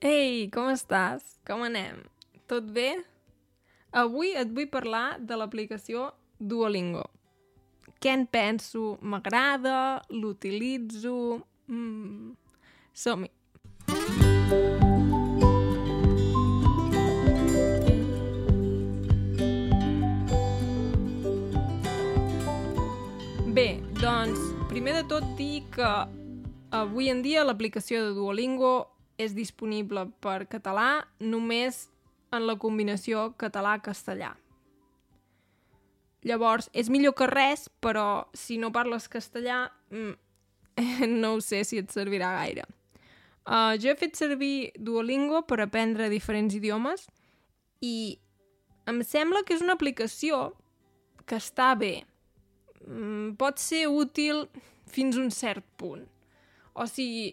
Ei, com estàs? Com anem? Tot bé? Avui et vull parlar de l'aplicació Duolingo. Què en penso? M'agrada? L'utilitzo? Mm. Som-hi! Bé, doncs, primer de tot dir que avui en dia l'aplicació de Duolingo és disponible per català només en la combinació català-castellà. Llavors, és millor que res, però si no parles castellà, mm, no ho sé si et servirà gaire. Uh, jo he fet servir Duolingo per aprendre diferents idiomes i em sembla que és una aplicació que està bé. Mm, pot ser útil fins un cert punt. O sigui,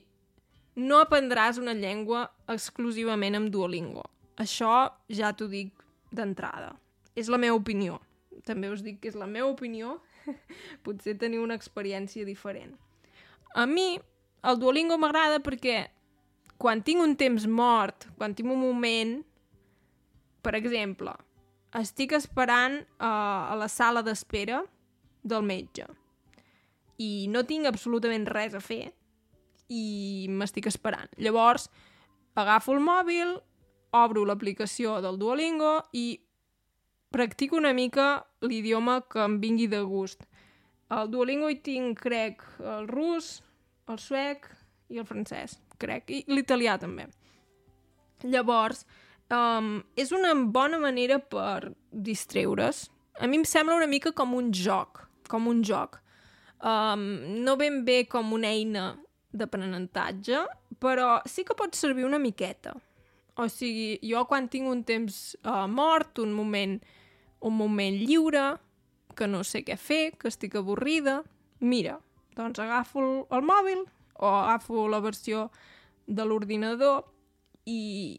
no aprendràs una llengua exclusivament amb Duolingo. Això ja t'ho dic d'entrada. És la meva opinió. També us dic que és la meva opinió. Potser teniu una experiència diferent. A mi, el Duolingo m'agrada perquè quan tinc un temps mort, quan tinc un moment, per exemple, estic esperant uh, a la sala d'espera del metge i no tinc absolutament res a fer i m'estic esperant. Llavors, agafo el mòbil, obro l'aplicació del Duolingo i practico una mica l'idioma que em vingui de gust. Al Duolingo hi tinc, crec, el rus, el suec i el francès crec, i l'italià també. Llavors, um, és una bona manera per distreure's. A mi em sembla una mica com un joc, com un joc. Um, no ben bé com una eina d'aprenentatge, però sí que pot servir una miqueta. O sigui, jo quan tinc un temps uh, mort, un moment, un moment lliure, que no sé què fer, que estic avorrida, mira, doncs agafo el, el mòbil, o agafo la versió de l'ordinador i,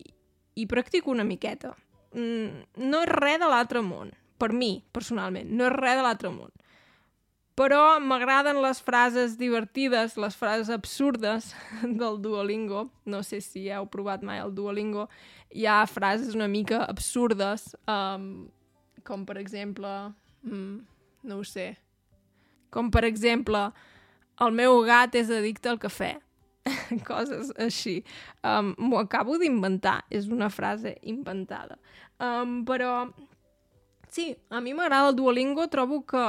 i practico una miqueta. Mm, no és res de l'altre món, per mi, personalment, no és res de l'altre món. Però m'agraden les frases divertides, les frases absurdes del Duolingo. No sé si heu provat mai el Duolingo. Hi ha frases una mica absurdes, um, com per exemple... Mm, no ho sé. Com per exemple, el meu gat és addicte al cafè. Coses així. Um, M'ho acabo d'inventar, és una frase inventada. Um, però, sí, a mi m'agrada el Duolingo, trobo que,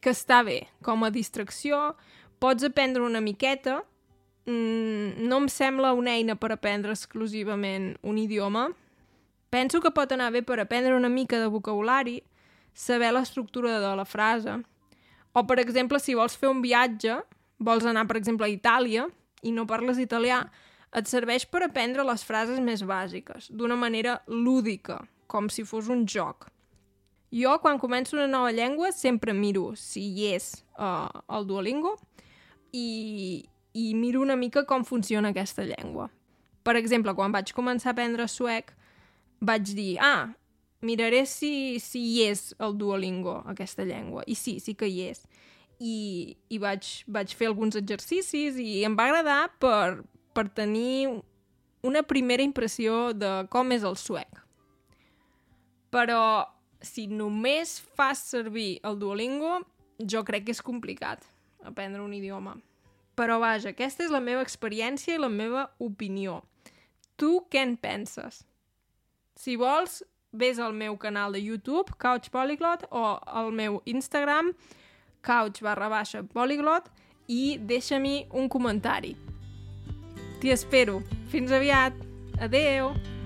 que està bé. Com a distracció, pots aprendre una miqueta, mm, no em sembla una eina per aprendre exclusivament un idioma. Penso que pot anar bé per aprendre una mica de vocabulari, saber l'estructura de la frase, o, per exemple, si vols fer un viatge, vols anar, per exemple, a Itàlia i no parles italià, et serveix per aprendre les frases més bàsiques, d'una manera lúdica, com si fos un joc. Jo, quan començo una nova llengua, sempre miro si hi és uh, el Duolingo i, i miro una mica com funciona aquesta llengua. Per exemple, quan vaig començar a aprendre suec, vaig dir, ah, miraré si, si hi és el Duolingo, aquesta llengua. I sí, sí que hi és. I, i vaig, vaig fer alguns exercicis i em va agradar per, per tenir una primera impressió de com és el suec. Però si només fas servir el Duolingo, jo crec que és complicat aprendre un idioma. Però vaja, aquesta és la meva experiència i la meva opinió. Tu què en penses? Si vols, vés al meu canal de YouTube, Couch Polyglot, o al meu Instagram, couch barra baixa polyglot, i deixa-m'hi un comentari. T'hi espero. Fins aviat. Adeu!